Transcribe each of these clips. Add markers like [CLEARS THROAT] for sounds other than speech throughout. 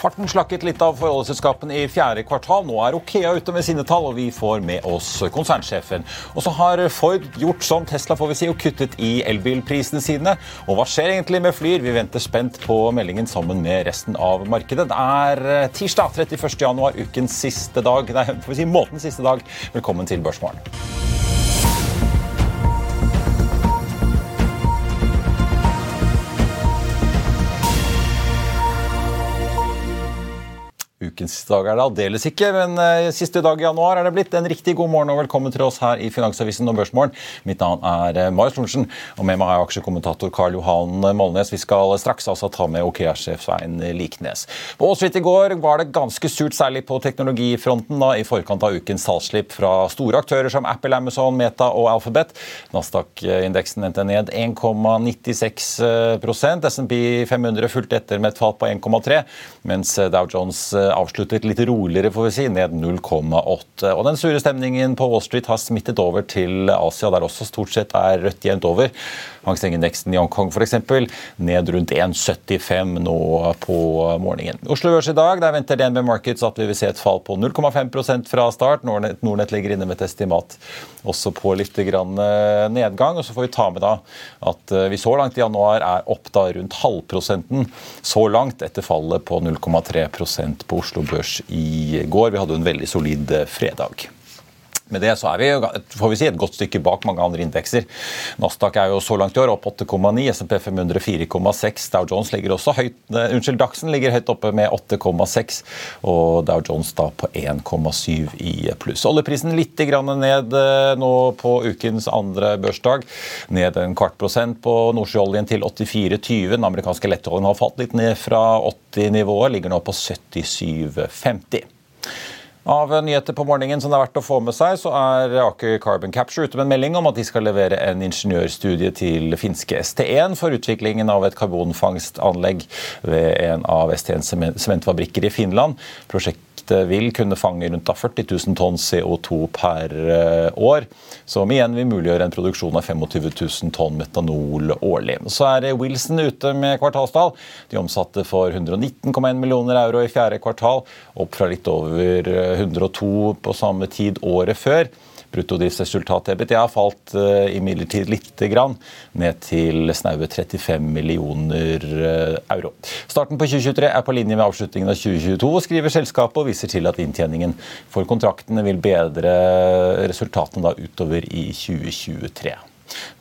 Farten slakket litt av forholdsselskapene i fjerde kvartal. Nå er Okea ute med sine tall, og vi får med oss konsernsjefen. Og så har Ford gjort som Tesla får vi si, og kuttet i elbilprisene sine. Og hva skjer egentlig med Flyr? Vi venter spent på meldingen sammen med resten av markedet. Det er eh, tirsdag 31. januar, ukens siste dag. Nei, får vi si månedens siste dag. Velkommen til Børsmorgen. Ukens dag er det aldeles ikke, men eh, siste dag i januar er det blitt. En riktig god morgen og velkommen til oss her i Finansavisen og Børsmorgen. Mitt navn er eh, Marius Lorentzen, og med meg jeg aksjekommentator Karl Johan Molnes. Vi skal straks altså ta med OKEA-sjef Svein Liknes. På Wall i går var det ganske surt, særlig på teknologifronten, da, i forkant av ukens salgsslipp fra store aktører som Apple, Amazon, Meta og Alphabet. Nasdaq-indeksen endte ned 1,96% SMP 500 fulgte etter med et fall på 1,3 mens Dow Jones avsluttet litt roligere, får vi si, ned 0,8. Og Den sure stemningen på Wall Street har smittet over til Asia, der også stort sett er rødt jevnt over. Hang Seng-indeksen i Hongkong f.eks. ned rundt 1,75 nå på morgenen. Oslo Børs i dag, der venter DNB Markets at vi vil se et fall på 0,5% fra start. Nordnett, Nordnett ligger inne med et estimat også på litt grann nedgang. Og så får vi ta med da at vi så langt i januar er opp da rundt halvprosenten så langt etter fallet på 0,3 på Oslo Børs i går. Vi hadde en veldig solid fredag. Med det så er vi får vi si, et godt stykke bak mange andre indekser. Nasdaq er jo så langt i år opp 8,9, SMP 500 4,6. Dow Jones ligger også høyt, uh, unnskyld, Daxen ligger høyt oppe med 8,6, og Dow Jones da på 1,7 i pluss. Oljeprisen litt ned uh, nå på ukens andre børsdag. Ned en kvart prosent på nordsjøoljen til 84,20. Den amerikanske lettoljen har falt litt ned fra 80-nivået, ligger nå på 77,50. Av nyheter på morgenen som det er verdt å få med seg, så er Aker Carbon Capture ute med en melding om at de skal levere en ingeniørstudie til finske ST1 for utviklingen av et karbonfangstanlegg ved en av ST1s sementfabrikker i Finland. Prosjektet vil kunne fange rundt 40 000 tonn CO2 per år, som igjen vil muliggjøre en produksjon av 25 000 tonn metanol årlig. Så er Wilson ute med kvartalstall. De omsatte for 119,1 millioner euro i fjerde kvartal, opp fra litt over 102 på samme tid året før. Bruttodriftsresultatet EBITDA falt uh, imidlertid litt grann, ned til snaue 35 millioner euro. Starten på 2023 er på linje med avslutningen av 2022, skriver selskapet og viser til at inntjeningen for kontraktene vil bedre resultatene da utover i 2023.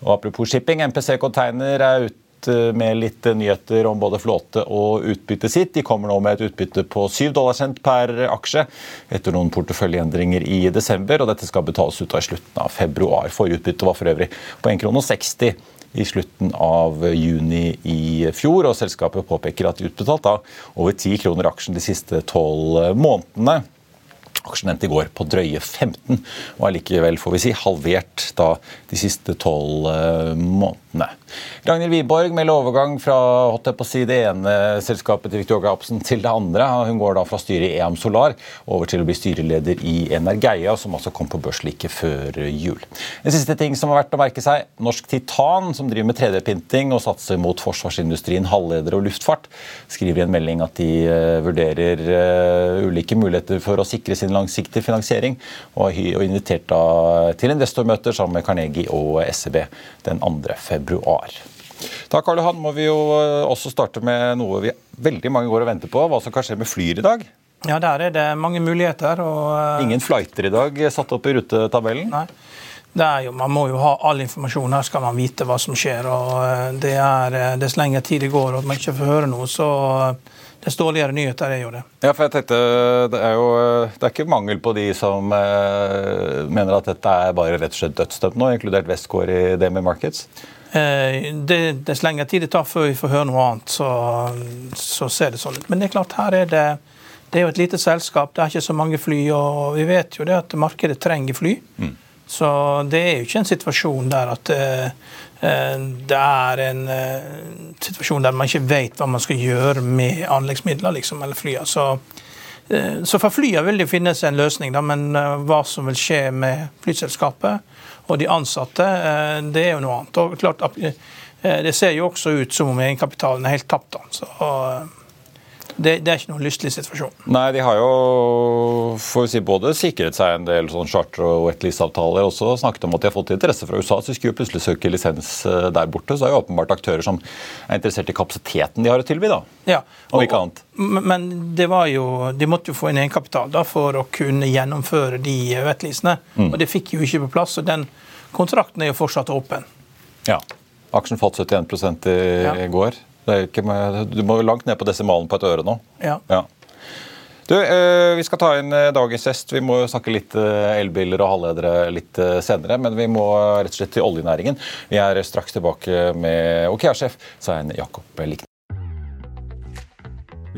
Og Apropos shipping, MPC Container er ute med litt nyheter om både flåte og utbytte sitt. De kommer nå med et utbytte på 7 dollarcent per aksje etter noen porteføljeendringer i desember. og Dette skal betales ut av slutten av februar. Forrige utbytte var for øvrig på 1,60 i slutten av juni i fjor. og Selskapet påpeker at de utbetalt da over 10 kroner aksjen de siste tolv månedene. Aksjen endte i går på drøye 15, og er likevel får vi si, halvert da de siste tolv månedene. Ragnhild Wiborg melder overgang fra holdt på å si, det ene selskapet til Victoria Jacobsen til det andre. Hun går da fra styret i EAM Solar over til å bli styreleder i Energeia, som altså kom på børs like før jul. En siste ting som har vært å merke seg. Norsk Titan, som driver med 3D-pinting og satser mot forsvarsindustrien, halvledere og luftfart, skriver i en melding at de vurderer ulike muligheter for å sikre sin langsiktige finansiering, og har invitert til investormøter sammen med Carnegie og SEB den 2. februar. Da Karl Johan, må vi jo også starte med noe vi veldig mange går og venter på. Hva som kan skje med Flyr i dag? Ja, der er det mange muligheter. Og, Ingen flighter i dag satt opp i rutetabellen? Nei. Jo, man må jo ha all informasjon. Her skal man vite hva som skjer. og det er, Dess lenger tid det går og man ikke får høre noe, så dess dårligere nyheter er jo det. Ja, for jeg tenkte, Det er jo det er ikke mangel på de som eh, mener at dette er bare rett og slett dødsdømt nå, inkludert Westgård i DME Markets? Eh, det, dess lengre tid det tar før vi får høre noe annet, så, så, ser det sånn ut. Men det er klart, her er det, det er jo et lite selskap, det er ikke så mange fly, og vi vet jo det at markedet trenger fly. Mm. Så det er jo ikke en situasjon der at uh, det er en situasjon der man ikke vet hva man skal gjøre med anleggsmidler liksom, eller flya. Så, så for flya vil det finnes en løsning, da, men hva som vil skje med flyselskapet og de ansatte, det er jo noe annet. Og klart, Det ser jo også ut som om egenkapitalen er helt tapt. Da. Så, det, det, er ikke noen lystelig situasjon. Nei, de har jo får vi si, både sikret seg en del sånn charter- og wetlease-avtaler, og også snakket om at de har fått interesse fra USA. Så de skulle jo plutselig søke lisens eh, der borte. Så er jo åpenbart aktører som er interessert i kapasiteten de har å tilby, da. Ja, og, ikke annet. Men det var jo, de måtte jo få inn egenkapital da, for å kunne gjennomføre de wetleasene. Mm. Og det fikk jo ikke på plass. og den kontrakten er jo fortsatt åpen. Ja. Aksjen falt 71% i ja. går. Med, du må langt ned på desimalen på et øre nå. Ja. ja. Du, eh, Vi skal ta inn eh, dagens gjest. Vi må snakke litt eh, elbiler og halvledere litt senere. Men vi må rett og slett til oljenæringen. Vi er straks tilbake med OKEA-sjef Svein Jakob Likne.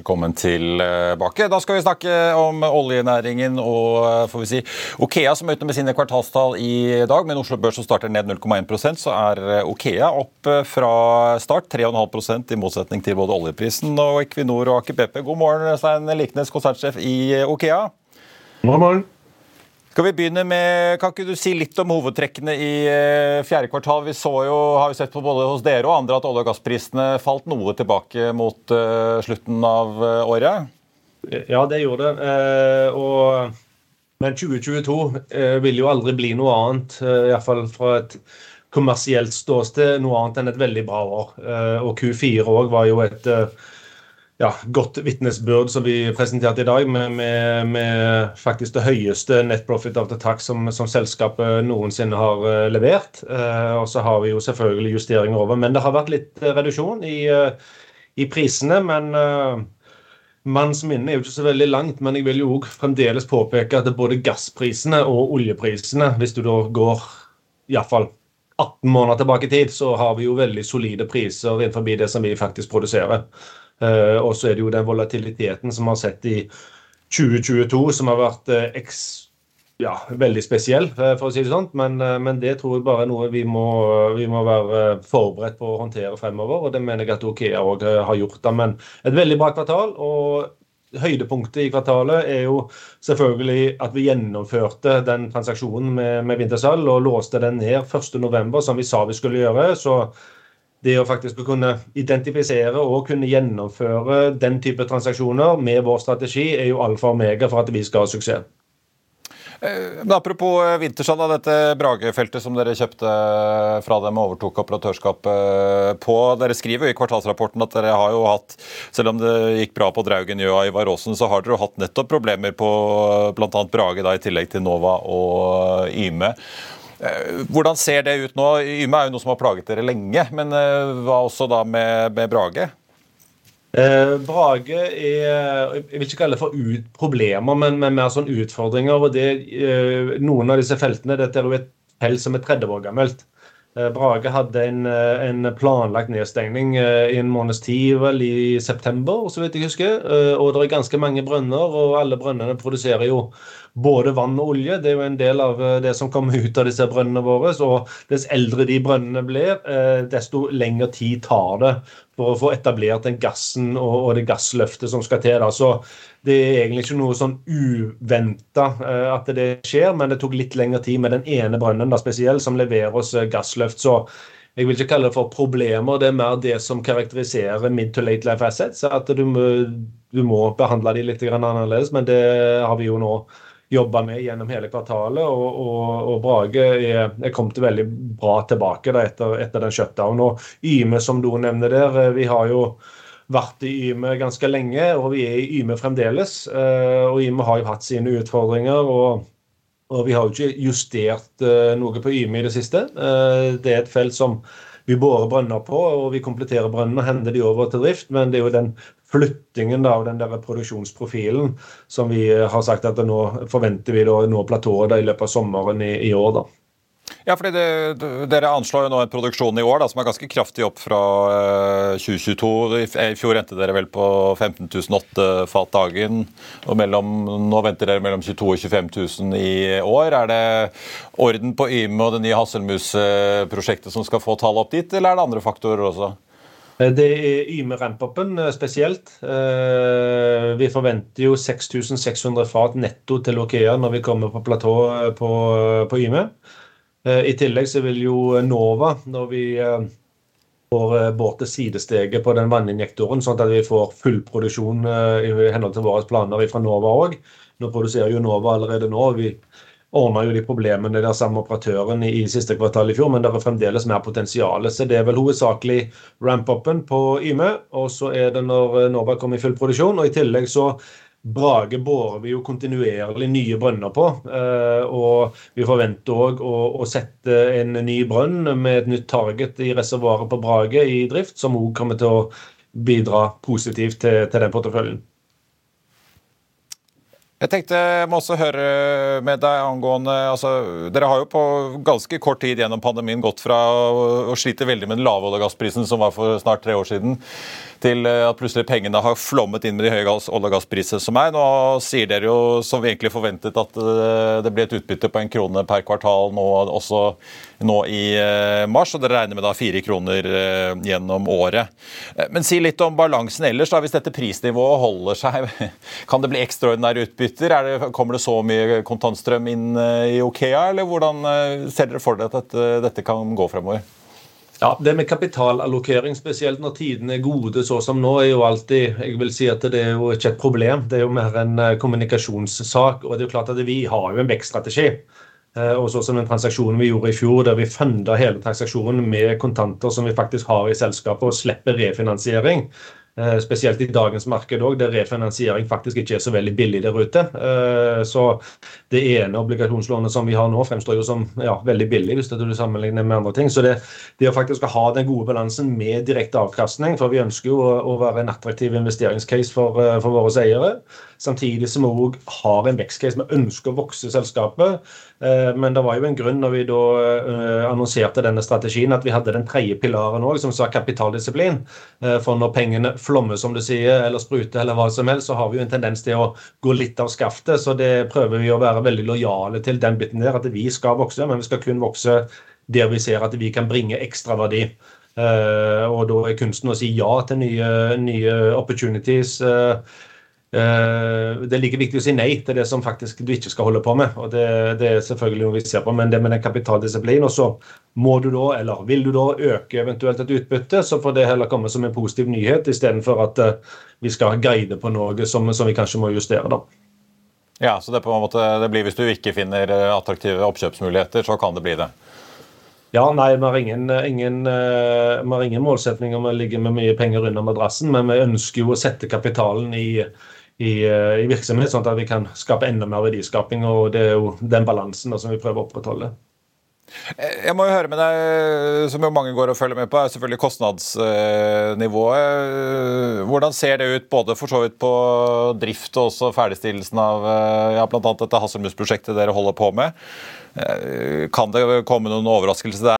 Velkommen tilbake. Da skal vi snakke om oljenæringen og eh, får vi si, Okea som er ute med sine kvartalstall i dag. Med en Oslo Børs som starter ned 0,1% så er eh, Okea opp eh, fra start 3,5% i motsetning til både oljeprisen og Equinor og Aker BP. God morgen, Stein Liknes, konsernsjef i Okea. God morgen. Skal vi begynne med, Kan ikke du si litt om hovedtrekkene i eh, fjerde kvartal? Vi så jo, har vi sett på både hos dere og andre at olje- og gassprisene falt noe tilbake mot uh, slutten av uh, året? Ja, det gjorde det. Og, men 2022 vil jo aldri bli noe annet, iallfall fra et kommersielt ståsted, noe annet enn et veldig bra år. og Q4 òg var jo et ja, godt vitnesbyrd som vi presenterte i dag, med, med, med, faktisk det høyeste net profit after tax som, som selskapet noensinne har uh, levert. Uh, og så har vi jo selvfølgelig justeringer over. Men det har vært litt uh, reduksjon i, i, prisene. Men manns minne er jo ikke så veldig langt. Men jeg vil jo òg fremdeles påpeke at både gassprisene og oljeprisene, hvis du da går iallfall 18 måneder tilbake i tid, så har vi jo veldig solide priser innenfor det som vi faktisk produserer. Eh, og så er det jo den volatiliteten som vi har sett i 2022, som har vært eh, ja, veldig spesiell, eh, for å si det sånn. Men, men, det tror jeg bare er noe vi må, vi må, være forberedt på å håndtere fremover. Og det mener jeg at Okea òg har gjort. det, Men et veldig bra kvartal. og Høydepunktet i kvartalet er jo selvfølgelig at vi gjennomførte den transaksjonen med, med Wintershall og låste den ned 1.11., som vi sa vi skulle gjøre. så det å faktisk kunne identifisere og kunne gjennomføre den type transaksjoner med vår strategi, er jo alfa og omega for at vi skal ha suksess. Eh, men apropos Wintershall, eh, dette Brage-feltet som dere kjøpte eh, fra dem og overtok operatørskapet på. Dere skriver jo i kvartalsrapporten at dere har jo hatt, selv om det gikk bra på Draugen, Gjøa og Ivar Aasen, så har dere jo hatt nettopp problemer på bl.a. Brage, da, i tillegg til Nova og Yme. Eh, hvordan ser det ut nå? Yme er jo noe som har plaget dere lenge, men eh, hva også da med, med Brage? Eh, Brage er Jeg vil ikke kalle det for ut, problemer, men, men, mer sånn utfordringer. og det, eh, Noen av disse feltene Dette er jo et felt som er 30 år gammelt. Brage hadde en, en, planlagt nedstengning i en måneds tid vel i september, så vidt jeg husker. Og det er ganske mange brønner, og alle brønnene produserer jo både vann og olje. Det er jo en del av eh, det som kommer ut av disse brønnene våre. Og dess eldre de brønnene blir, eh, desto lengre tid tar det for å få etablert den gassen og, det gassløftet som skal til. Så det er egentlig ikke noe sånn uventa eh, at det skjer, men det tok litt lengre tid med den ene brønnen da, spesielt, som leverer oss gassløft. Så jeg vil ikke kalle det for problemer, det er mer det som karakteriserer mid to late life assets. At du må, du må behandle de litt annerledes, men det har vi jo nå jobba med gjennom hele kvartalet. Og, og, og Brage er, er, kommet veldig bra tilbake da, etter, etter, den shutdown. Og Yme, som du nevner der, eh, vi har jo vært i Yme ganske lenge, og vi er i Yme fremdeles. Eh, og Yme har jo hatt sine utfordringer. og og vi har jo ikke justert uh, noe på Yme i det siste. Det er et felt som vi borer brønner på, og vi kompletterer brønnene og hender de over til drift. Men det er jo den flyttingen av den der produksjonsprofilen som vi har sagt at nå forventer vi å nå platået i løpet av sommeren i, i år. da. Ja, fordi det, Dere anslår jo nå en produksjon i år da, som er ganske kraftig opp fra 2022. I fjor endte dere vel på 15 008 fat dagen. og mellom, Nå venter dere mellom 22 og 25 000 i år. Er det orden på Yme og det nye Hasselmus-prosjektet som skal få tallet opp dit, eller er det andre faktorer også? Eh, det er Yme ramp-upen eh, spesielt. Eh, vi forventer jo 6600 fat netto til Okea når vi kommer på platå på, på Yme. I tillegg så vil jo Nova, når vi får båt til sidesteget på den vanninjektoren, sånn at vi får full produksjon i henhold til våre planer fra Nova òg. Nå produserer jo Nova allerede nå. og Vi ordna jo de problemene der samme operatøren i, i, siste kvartal i fjor, men det er fremdeles mer potensial. Så det er vel hovedsakelig ramp-upen på Yme, og så er det når Nova kommer i full produksjon. Og i tillegg så Brage borer vi jo kontinuerlig nye brønner på. Eh, og vi forventer òg å, sette en ny brønn med et nytt target i reservoaret på Brage i drift, som òg kommer til å bidra positivt til, til den porteføljen. Jeg tenkte jeg må også høre med deg angående altså, Dere har jo på ganske kort tid gjennom pandemien gått fra å, å slite veldig med den lave olje- og gassprisen som var for snart tre år siden, til eh, at plutselig pengene har flommet inn med de høye olje- og gassprisene som er. Nå sier dere jo, som vi egentlig forventet, at eh, det blir et utbytte på en krone per kvartal nå, også nå i eh, mars, og dere regner med da fire kroner gjennom året. Men si litt om balansen ellers. da, Hvis dette prisnivået holder seg, [LAUGHS] kan det bli ekstraordinære utbytter? Det, kommer det så mye kontantstrøm inn i Okea, eller hvordan ser dere for dere at dette, kan gå fremover? Ja, Det med kapitalallokering, spesielt når tidene er gode så som nå, er jo alltid jeg vil si at det er jo ikke et problem. Det er jo mer en eh, kommunikasjonssak. og det er jo klart at Vi har jo en vekststrategi. Eh, og så som den transaksjonen vi gjorde i fjor, der vi funda hele transaksjonen med kontanter som vi faktisk har i selskapet, og slipper refinansiering. Eh, spesielt i dagens marked òg, der refinansiering faktisk ikke er så veldig billig der ute. Eh, så det ene obligasjonslånet som vi har nå, fremstår jo som ja, veldig billig hvis du sammenligner med andre ting. Så det, det å faktisk ha den gode balansen med direkte avkastning, for vi ønsker jo å, være en attraktiv investeringscase for, for våre eiere, samtidig som vi òg har en vekstcase. Vi ønsker å vokse selskapet. Men det var jo en grunn når vi da annonserte denne strategien, at vi hadde den tredje pilaren òg, som sa kapitaldisiplin. For når pengene flommer, som du sier, eller spruter, eller hva som helst, så har vi jo en tendens til å gå litt av skaftet. Så det prøver vi å være veldig lojale til den biten der, at vi skal vokse, men vi skal kun vokse der vi ser at vi kan bringe ekstra verdi. Og da er kunsten å si ja til nye, nye opportunities. Eh, det er like viktig å si nei til det som faktisk du ikke skal holde på med. og Det, det er selvfølgelig noe vi ser på, men det med den kapitaldisiplin, og så må du da, eller vil du da øke eventuelt et utbytte, så får det heller komme som en positiv nyhet, istedenfor at uh, vi skal guide på noe som, som, vi kanskje må justere. da. Ja, så det, på en måte, det blir Hvis du ikke finner eh, attraktive oppkjøpsmuligheter, så kan det bli det? Ja, nei, vi har ingen, ingen, ingen målsetning om å ligge med mye penger under madrassen, men vi ønsker jo å sette kapitalen i i, eh, i, virksomhet, sånn at vi kan skape enda mer verdiskaping. og Det er jo den balansen da, som vi prøver å opprettholde. Eh, jeg må jo høre med deg, som jo mange går og følger med på, er selvfølgelig kostnadsnivået. Hvordan ser det ut både for så vidt på drift og også ferdigstillelsen av eh, ja, bl.a. dette Hasselmus-prosjektet dere holder på med? Kan det komme noen overraskelse der?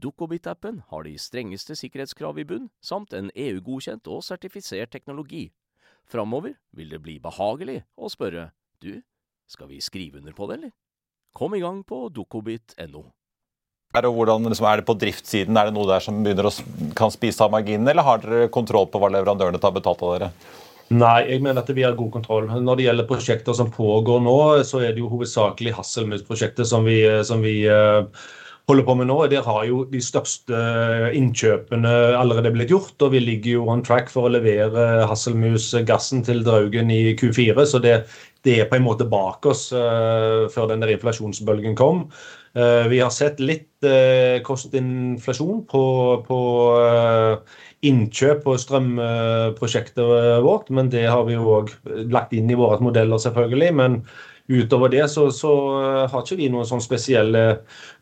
Dukkobit-appen har de strengeste sikkerhetskrav i bunn, samt en EU-godkjent og sertifisert teknologi. Framover vil det bli behagelig å spørre du, skal vi skrive under på det, eller? Kom i gang på dukkobit.no. Er det, hvordan, liksom, er det på driftssiden er det noe der som begynner å, kan spise av marginene, eller har dere kontroll på hva leverandørene tar betalt av dere? Nei, jeg mener at vi har god kontroll. Når det gjelder prosjekter som pågår nå, så er det jo hovedsakelig Hasselmus-prosjektet som vi, som vi uh, holder på med nå. Der har jo de største innkjøpene allerede blitt gjort, og vi ligger jo on track for å levere Hasselmus-gassen til Draugen i Q4. Så det, det, er på en måte bak oss uh, før den der inflasjonsbølgen kom. Uh, vi har sett litt kostinflasjon på, på innkjøp på strømprosjektet vårt, men det har vi jo òg lagt inn i våre modeller, selvfølgelig. Men utover det så, så har ikke vi noen sånn spesielle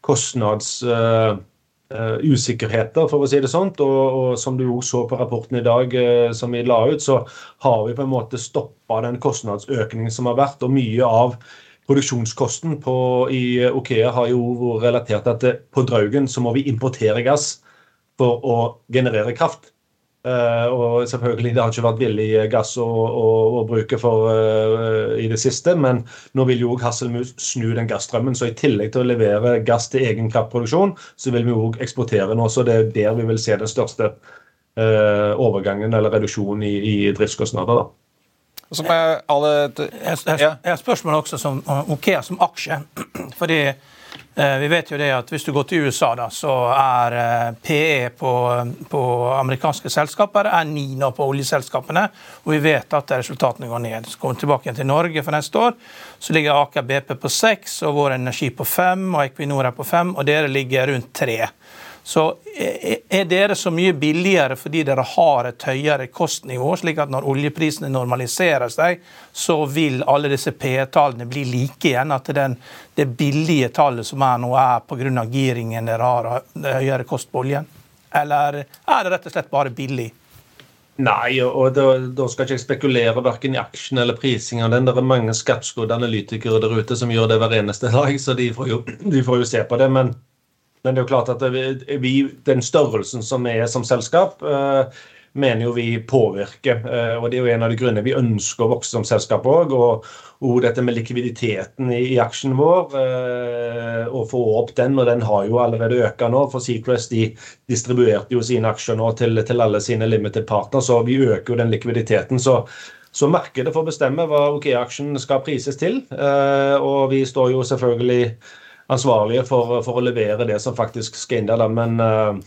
kostnadsusikkerheter, uh, for å si det sånn. Og, og, som du også så på rapporten i dag uh, som vi la ut, så har vi på en måte stoppa den kostnadsøkningen som har vært. Og mye av produksjonskosten på, i Okea har jo vært relatert til at på Draugen så må vi importere gass for å generere kraft. Uh, og selvfølgelig, Det har ikke vært billig gass å, å, å bruke for, uh, i det siste, men nå vil jo Hasselmus snu den gassstrømmen. Så i tillegg til å levere gass til egen kraftproduksjon, så vil vi òg eksportere nå. Så det er der vi vil se den største uh, overgangen eller reduksjonen i, i driftskostnader. da. Alle... Jeg, alle... jeg har spørsmål også som Okea som aksje. [CLEARS THROAT] fordi Eh, vi vet jo det at Hvis du går til USA, da, så er eh, PE på, på amerikanske selskaper er ni nå på oljeselskapene. Og vi vet at resultatene går ned. Så kommer vi tilbake igjen til Norge for neste år. Så ligger Aker BP på seks, og Vår Energi på fem, og Equinor er på fem, og dere ligger rundt tre. Så er dere så mye billigere fordi dere har et høyere kostnivå, slik at når oljeprisene normaliserer seg, så vil alle disse P-tallene bli like igjen? At den, det billige tallet som er nå, er pga. giringen dere har, høyere kost på oljen? Eller er det rett og slett bare billig? Nei, og da, da, skal ikke jeg spekulere verken i aksjen eller prising av den. Det er mange skarpskodde analytikere der ute som gjør det hver eneste dag, så de får jo, de får jo se på det. Men men det er jo klart at vi, den størrelsen som vi er som selskap, eh, mener jo vi påvirker. Eh, og Det er jo en av de grunnene vi ønsker å vokse som selskap òg. Og, og, dette med likviditeten i, i aksjen vår, å få opp den, og den har jo allerede økt nå. For Seacrest de distribuerte jo sine aksjer nå til, til alle sine limited partner, så vi øker jo den likviditeten. så så markedet får bestemme hva OK-aksjen skal prises til. Og vi står jo selvfølgelig ansvarlige for, for, å levere det som faktisk skal inn der. Men uh,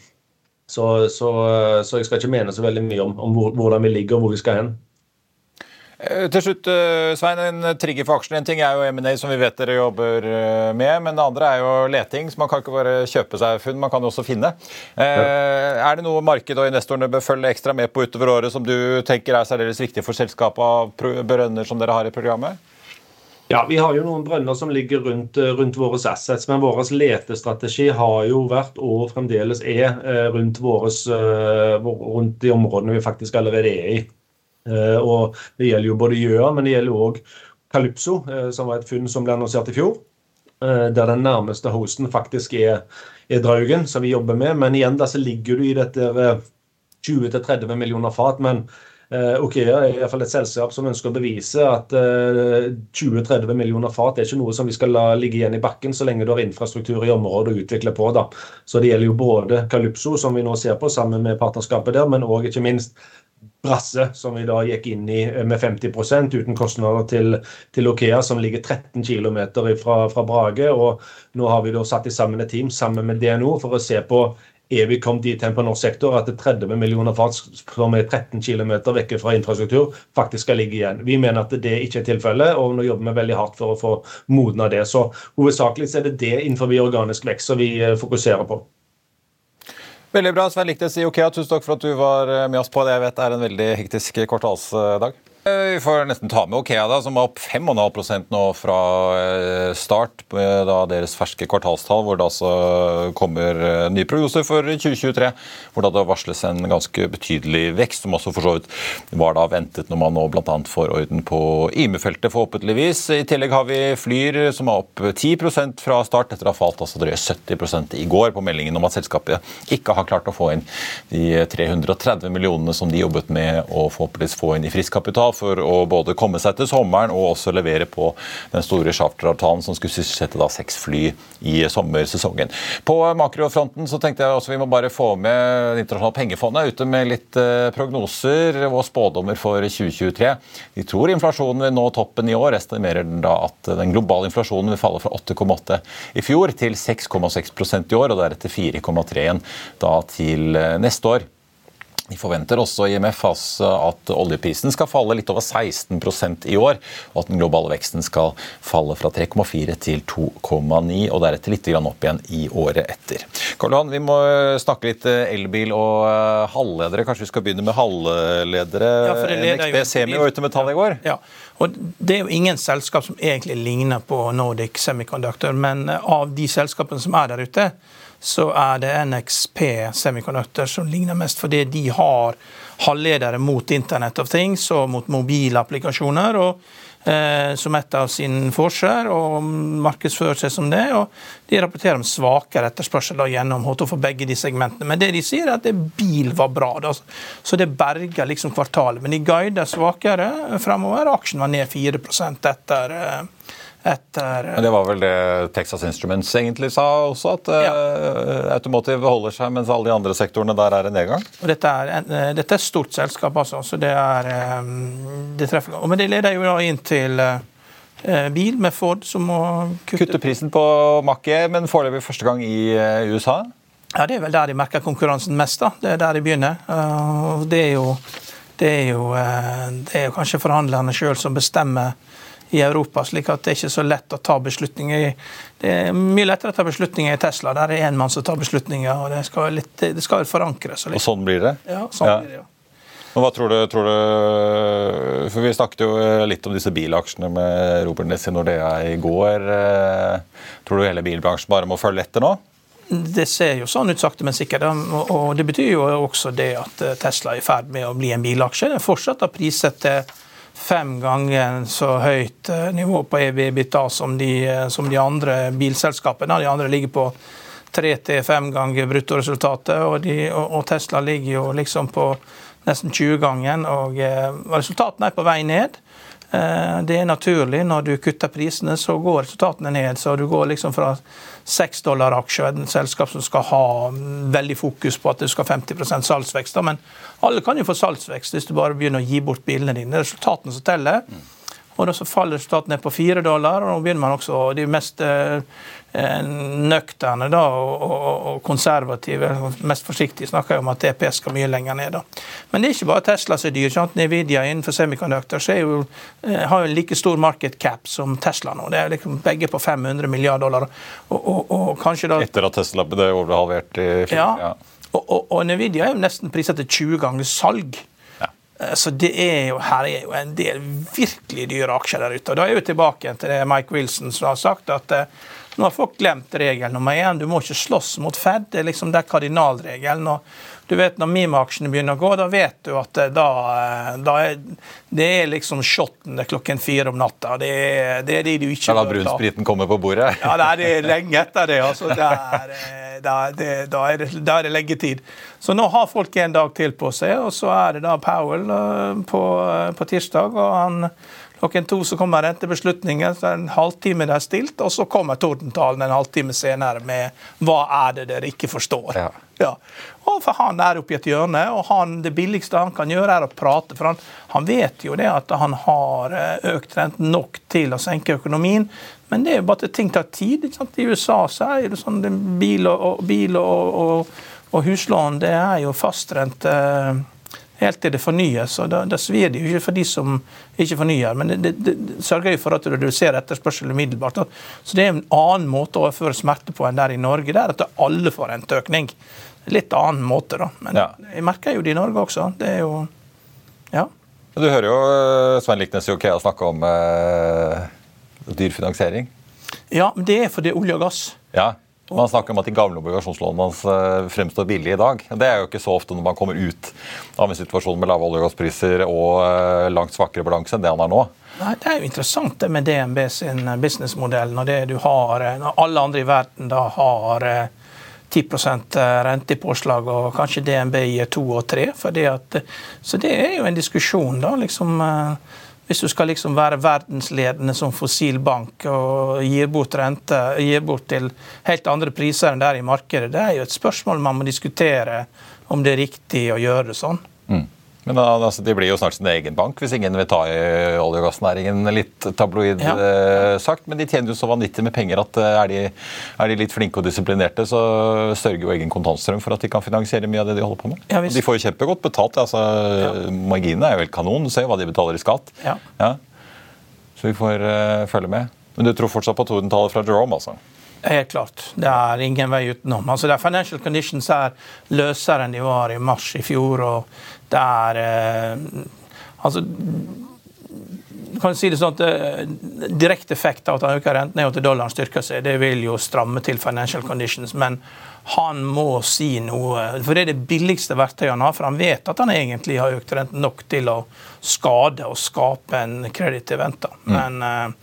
så, så, så, jeg skal ikke mene så veldig mye om, om hvordan vi ligger og hvor vi skal hen. Eh, til slutt, eh, Svein, en trigger for aksjen. En ting er jo M&A, som vi vet dere jobber med. Men det andre er jo leting. så Man kan ikke bare kjøpe seg funn, man kan også finne. Ja. Er det noe markedet og investorene bør følge ekstra med på utover året som du tenker er særdeles viktig for selskapet av brønner som dere har i programmet? Ja, Vi har jo noen brønner som ligger rundt, eh, rundt våre assets, men vår letestrategi har jo vært og fremdeles er eh, rundt, våres, eh, rundt de områdene vi faktisk allerede er i. Og Det gjelder jo både Gjøa, men det gjelder òg Calypso, som var et funn som ble annonsert i fjor. Der den nærmeste hosten faktisk er, er Draugen, som vi jobber med. Men igjen da så ligger du i dette 20-30 millioner fat. men Okea er i hvert fall et selskap som ønsker å bevise at uh, eh, 20-30 millioner fat er ikke noe som vi skal la ligge igjen i bakken så lenge du har infrastruktur i området å utvikle på. da. Så Det gjelder jo både Calypso, som vi nå ser på sammen med partnerskapet der, men òg ikke minst Brasse, som vi da gikk inn i med 50% uten kostnader til, til Okea, som ligger 13 km fra, fra Brage. og Nå har vi da satt sammen et team sammen med DNO for å se på er vi kommet dit hen på norsk sektor at 30 millioner fat som er 13 km vekk fra infrastruktur, faktisk skal ligge igjen. Vi mener at det ikke er tilfellet, og nå jobber vi veldig hardt for å få modna det. Så hovedsakelig er det det innenfor organisk vekst som vi eh, fokuserer på. Veldig bra. Svein Liknes i Okea, tusen takk for at du var eh, med oss på det jeg vet er en veldig hektisk kvartalsdag. Vi får nesten ta med Okea, da, som var opp 5,5 nå fra eh, start da deres ferske kvartalstall, hvor det altså kommer eh, nye prognoser for 2023. Hvor det varsles en ganske betydelig vekst, som også for så vidt var da ventet når man nå bl.a. får orden på IME-feltet, forhåpentligvis. I tillegg har vi Flyr, som er opp 10% fra start, etter å ha falt altså drøye 70 i går på meldingen om at selskapet ikke har klart å få inn de 330 millionene som de jobbet med å forhåpentligvis få inn i frisk kapital for å både komme seg til sommeren og også levere på den store charteravtalen som skulle sysselsette seks fly i sommersesongen. På makrofronten så tenkte jeg også vi må bare få med Det internasjonale pengefondet ute med litt eh, prognoser og spådommer for 2023. De tror inflasjonen vil nå toppen i år. Estimerer den da at den globale inflasjonen vil falle fra 8,8 i fjor til 6,6% i år, og deretter 4,3 igjen da til eh, neste år. De forventer også IMF altså at oljeprisen skal falle litt over 16% i år, og at den globale veksten skal falle fra 3,4 til 2,9, og deretter litt opp igjen i året etter. Karl Johan, vi må snakke litt eh, elbil og eh, halvledere. Kanskje vi skal begynne med halvledere? Ja, NXB Semi var ute med tall i går. Ja, og Det er jo ingen selskap som egentlig ligner på Nordic Semiconductor, men eh, av de selskapene som er der ute, så er det NXP Semiconductor som ligner mest, fordi de har halvledere mot Internet of Things og mot mobilapplikasjoner. og eh, som et av sine forser, og markedsfører seg som det. og De rapporterer om svakere etterspørsel gjennom HT for begge de segmentene. Men det de sier, er at det bil var bra. Da. Så det berger liksom kvartalet. Men de guider svakere fremover. Aksjen var ned 4 etter eh, etter Men Det var vel det Texas Instruments egentlig sa også, at ja. uh, Automotive holder seg, mens alle de andre sektorene der er en nedgang? Og dette, er, uh, dette er et stort selskap, altså. Så det er um, det treffer. Men det leder jo da inn til bil med Ford som må kutte Kutte prisen på Mack-E, men foreløpig første gang i USA? Ja, Det er vel der de merker konkurransen mest. da. Det er der de begynner. Det er jo, det er jo, det er jo kanskje forhandlerne sjøl som bestemmer i Europa. slik at det er ikke så lett å ta beslutninger. Det er mye lettere å ta beslutninger i Tesla. Der er det én mann som tar beslutninger, og det skal, litt, det skal forankres. Og sånn blir det? Ja, sånn ja. blir det, ja. Men hva tror du, tror du, For Vi snakket jo litt om disse bilaksjene med Robert Ness i Nordea i går. Tror du hele bilbransjen bare må følge etter nå? Det ser jo sånn ut sakte, men sikkert. Og det betyr jo også det at Tesla er i ferd med å bli en bilaksje. Den fortsatt har priset til fem ganger så høyt eh, nivå på EV-bita som, eh, som, de andre bilselskapene. De andre ligger på tre til fem ganger bruttoresultatet, og, og, Tesla ligger jo liksom på nesten 20 ganger. Og eh, resultatene er på vei ned. Det er naturlig. Når du kutter prisene, så går resultatene ned. Så du går liksom fra seks dollar aksje, et selskap som skal ha veldig fokus på at det skal ha 50% salgsvekst. Men alle kan jo få salgsvekst hvis du bare begynner å gi bort bilene dine. Resultatene som teller. Og da så faller resultatet ned på fire dollar, og nå begynner man også De mest eh, nøkterne da, og, og, og, konservative, mest forsiktige, snakker jo om at EPS skal mye lenger ned. da. Men det er ikke bare Tesla som er dyr. Sant? Nvidia innenfor semiconductor jo, eh, har jo en like stor market cap som Tesla nå. Det er liksom begge på 500 milliarder dollar. Og, og kanskje da... Etter at Tesla ble overhalvert i fjor? Ja. ja. Og, og, og, Nvidia er jo nesten priset til 20 ganger salg. Eh, så det er jo, her er jo en del virkelig dyre aksjer der ute. Og Da er vi tilbake til det Mike Wilson som har sagt, at eh, nå har folk glemt regel nummer én. Du må ikke slåss mot Fed. Det er liksom det kardinalregelen. og du vet Når Mime-aksjene begynner å gå, da vet du at eh, da, eh, da er, det er liksom shotten klokken fire om natta. Det er det, er de du ikke Da la brunspriten kommer på bordet? Ja, det er lenge etter det. altså. Det er, eh, da, det, er det, da er det leggetid. Så nå har folk en dag til på seg, og så er det da Powell på, på tirsdag. og han Klokken to så kommer rentebeslutningen, så er det en halvtime det er stilt, og så kommer tordentalen en halvtime senere med 'hva er det dere ikke forstår'? Ja. Ja. Og for Han er oppi et hjørne, og han, det billigste han kan gjøre, er å prate. For han, han vet jo det at han har eh, økt renten nok til å senke økonomien. Men det er jo bare at ting tar tid. I USA så er det sånn bil og, bil og, og, og huslån det er jo fastrente helt til det fornyes. og Da, da svir det jo ikke for de som ikke fornyer, men det, det, det sørger jo for at du reduserer etterspørselen umiddelbart. Så Det er en annen måte å overføre smerte på enn der i Norge. Det er at alle får en økning. Litt annen måte, da. Men ja. jeg merker jo det i Norge også. Det er jo Ja. Du hører jo eh, Svein Liknes i Okea snakke om eh, dyr finansiering. Ja, men det er fordi olje og gass. Ja, man snakker om at de gamle obligasjonslånene hans eh, fremstår billige i dag. Det er jo ikke så ofte når man kommer ut av en situasjon med lave olje- og gasspriser og eh, langt svakere balanse enn det han har nå. Nei, Det er jo interessant det med DNB sin eh, businessmodell, når, det du har, når alle andre i verden da har 10% rentepåslag, og kanskje DNB gir to og tre. Så det er jo en diskusjon, da. liksom hvis du skal liksom være verdensledende som fossilbank og gir bort rente gir bort til helt andre priser enn det er i markedet, det er jo et spørsmål man må diskutere om det er riktig å gjøre det sånn. Mm. Men altså, De blir jo snart sin egen bank, hvis ingen vil ta i olje- og gassnæringen. Litt tabloid ja. eh, sagt, men de tjener jo så vanvittig med penger at eh, er, de, er, de, litt flinke og disiplinerte, så sørger jo egen kontantstrøm for at de kan finansiere mye av det de holder på med. Ja, de får jo kjempegodt betalt. altså ja. Marginene er jo helt kanon. Du ser jo hva de betaler i skatt. Ja. Så vi får uh, følge med. Men du tror fortsatt på tordentallet fra Jerome, altså? Helt klart. Det er ingen vei utenom. Altså, det er Financial conditions er løsere enn de var i mars i fjor. og det er eh, Altså kan si det sånn at eh, Direkte effekt av at han øker renten er at dollaren styrker seg. Det vil jo stramme til financial conditions. Men han må si noe. For det er det billigste verktøyet han har. For han vet at han egentlig har økt renten nok til å skade og skape en kreditivent. Mm. Men mm.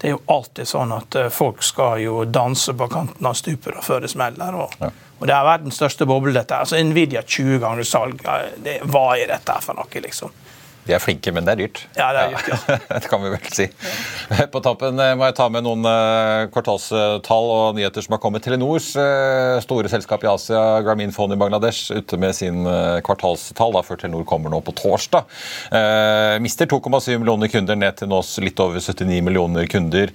Det er jo alltid sånn at folk skal jo danse på kanten av stupet før det smeller. og ja. Og det er verdens største boble, dette. Altså Nvidia 20 ganger salg. Det, hva er dette for noe, liksom? De er flinke, men det er dyrt. Ja, Det er dyrt, ja. [LAUGHS] det kan vi vel si. På tappen eh, må jeg ta med noen eh, kvartalstall og nyheter som har kommet. Telenors eh, store selskap i Asia, Grameen Phone i Bangladesh, ute med sin kvartalstall da, før Telenor kommer nå på torsdag. Mister 2,7 millioner kunder ned til nå litt over 79 millioner kunder.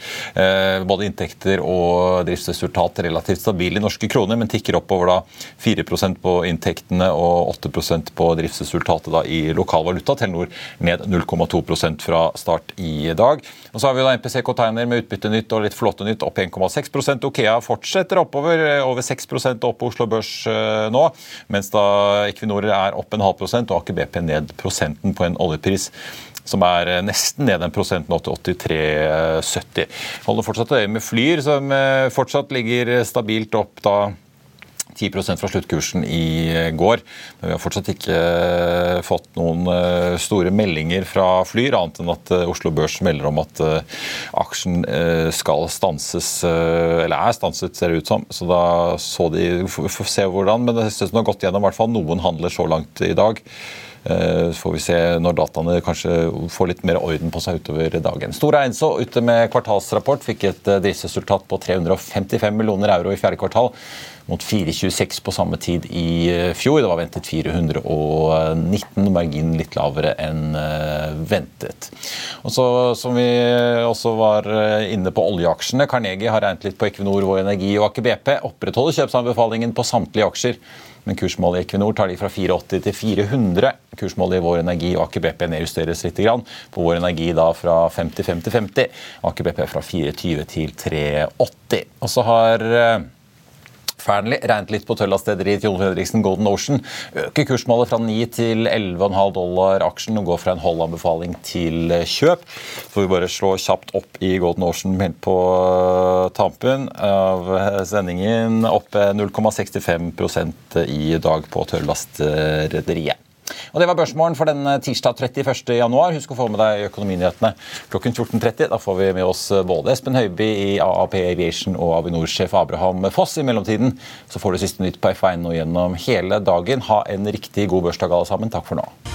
Både inntekter og driftsresultat relativt stabile i norske kroner, men tikker oppover da 4% på inntektene og 8% på driftsresultatet da i lokal valuta. Telenor ned 0,2% fra start i dag. Og så har vi da MPC Container med utbyttenytt og litt flotte nytt, opp 1,6 Okea fortsetter oppover, eh, over 6 opp på Oslo Børs eh, nå. Mens da Equinor er opp en halv prosent og Aker BP ned prosenten på en oljepris som er eh, nesten ned en prosent nå til 83,70. Holder fortsatt øye med Flyr, som fortsatt ligger stabilt opp da 10% fra sluttkursen i går. Men vi har fortsatt ikke eh, fått noen eh, store meldinger fra Flyr, annet enn at eh, Oslo Børs melder om at aksjen skal stanses, eller er stanset, ser det ut som. Så da så de Får se hvordan, men det synes de har gått gjennom hvert fall noen handler så langt i dag. Så får vi se når dataene kanskje får litt mer orden på seg utover dagen. Stora Enso ute med kvartalsrapport fikk et driftsresultat på 355 millioner euro i fjerde kvartal mot 4,26 på samme tid i eh, fjor. Det var ventet 419, marginen litt lavere enn eh, ventet. Og så, Som vi også var eh, inne på oljeaksjene. Carnegie har regnet litt på Equinor, Vår Energi og Aker BP. Opprettholder kjøpsanbefalingen på samtlige aksjer. Men kursmålet i Equinor tar de fra 480 til 400. Kursmålet i Vår Energi og Aker BP nedjusteres litt. På Vår Energi da fra 55 til 50. Aker BP fra 420 til 380. Og så har Fearnley regnet litt på tørrlastrederiet til Jon Fredriksen Golden Ocean. Øker kursmålet fra 9 til 11,5 dollar aksjen og går fra en holdanbefaling til kjøp. Så får vi bare slå kjapt opp i Golden Ocean på tampen av sendingen. Opp 0,65% i dag på tørrlastrederiet. Og Det var børsmålen for denne tirsdag 31. januar. Husk å få med deg økonominyhetene klokken 14.30. Da får vi med oss både Espen Høiby i AAP Aviation og Avinor-sjef Abraham Foss. I mellomtiden så får du siste nytt på F1 nå gjennom hele dagen. Ha en riktig god børsdag alle sammen. Takk for nå.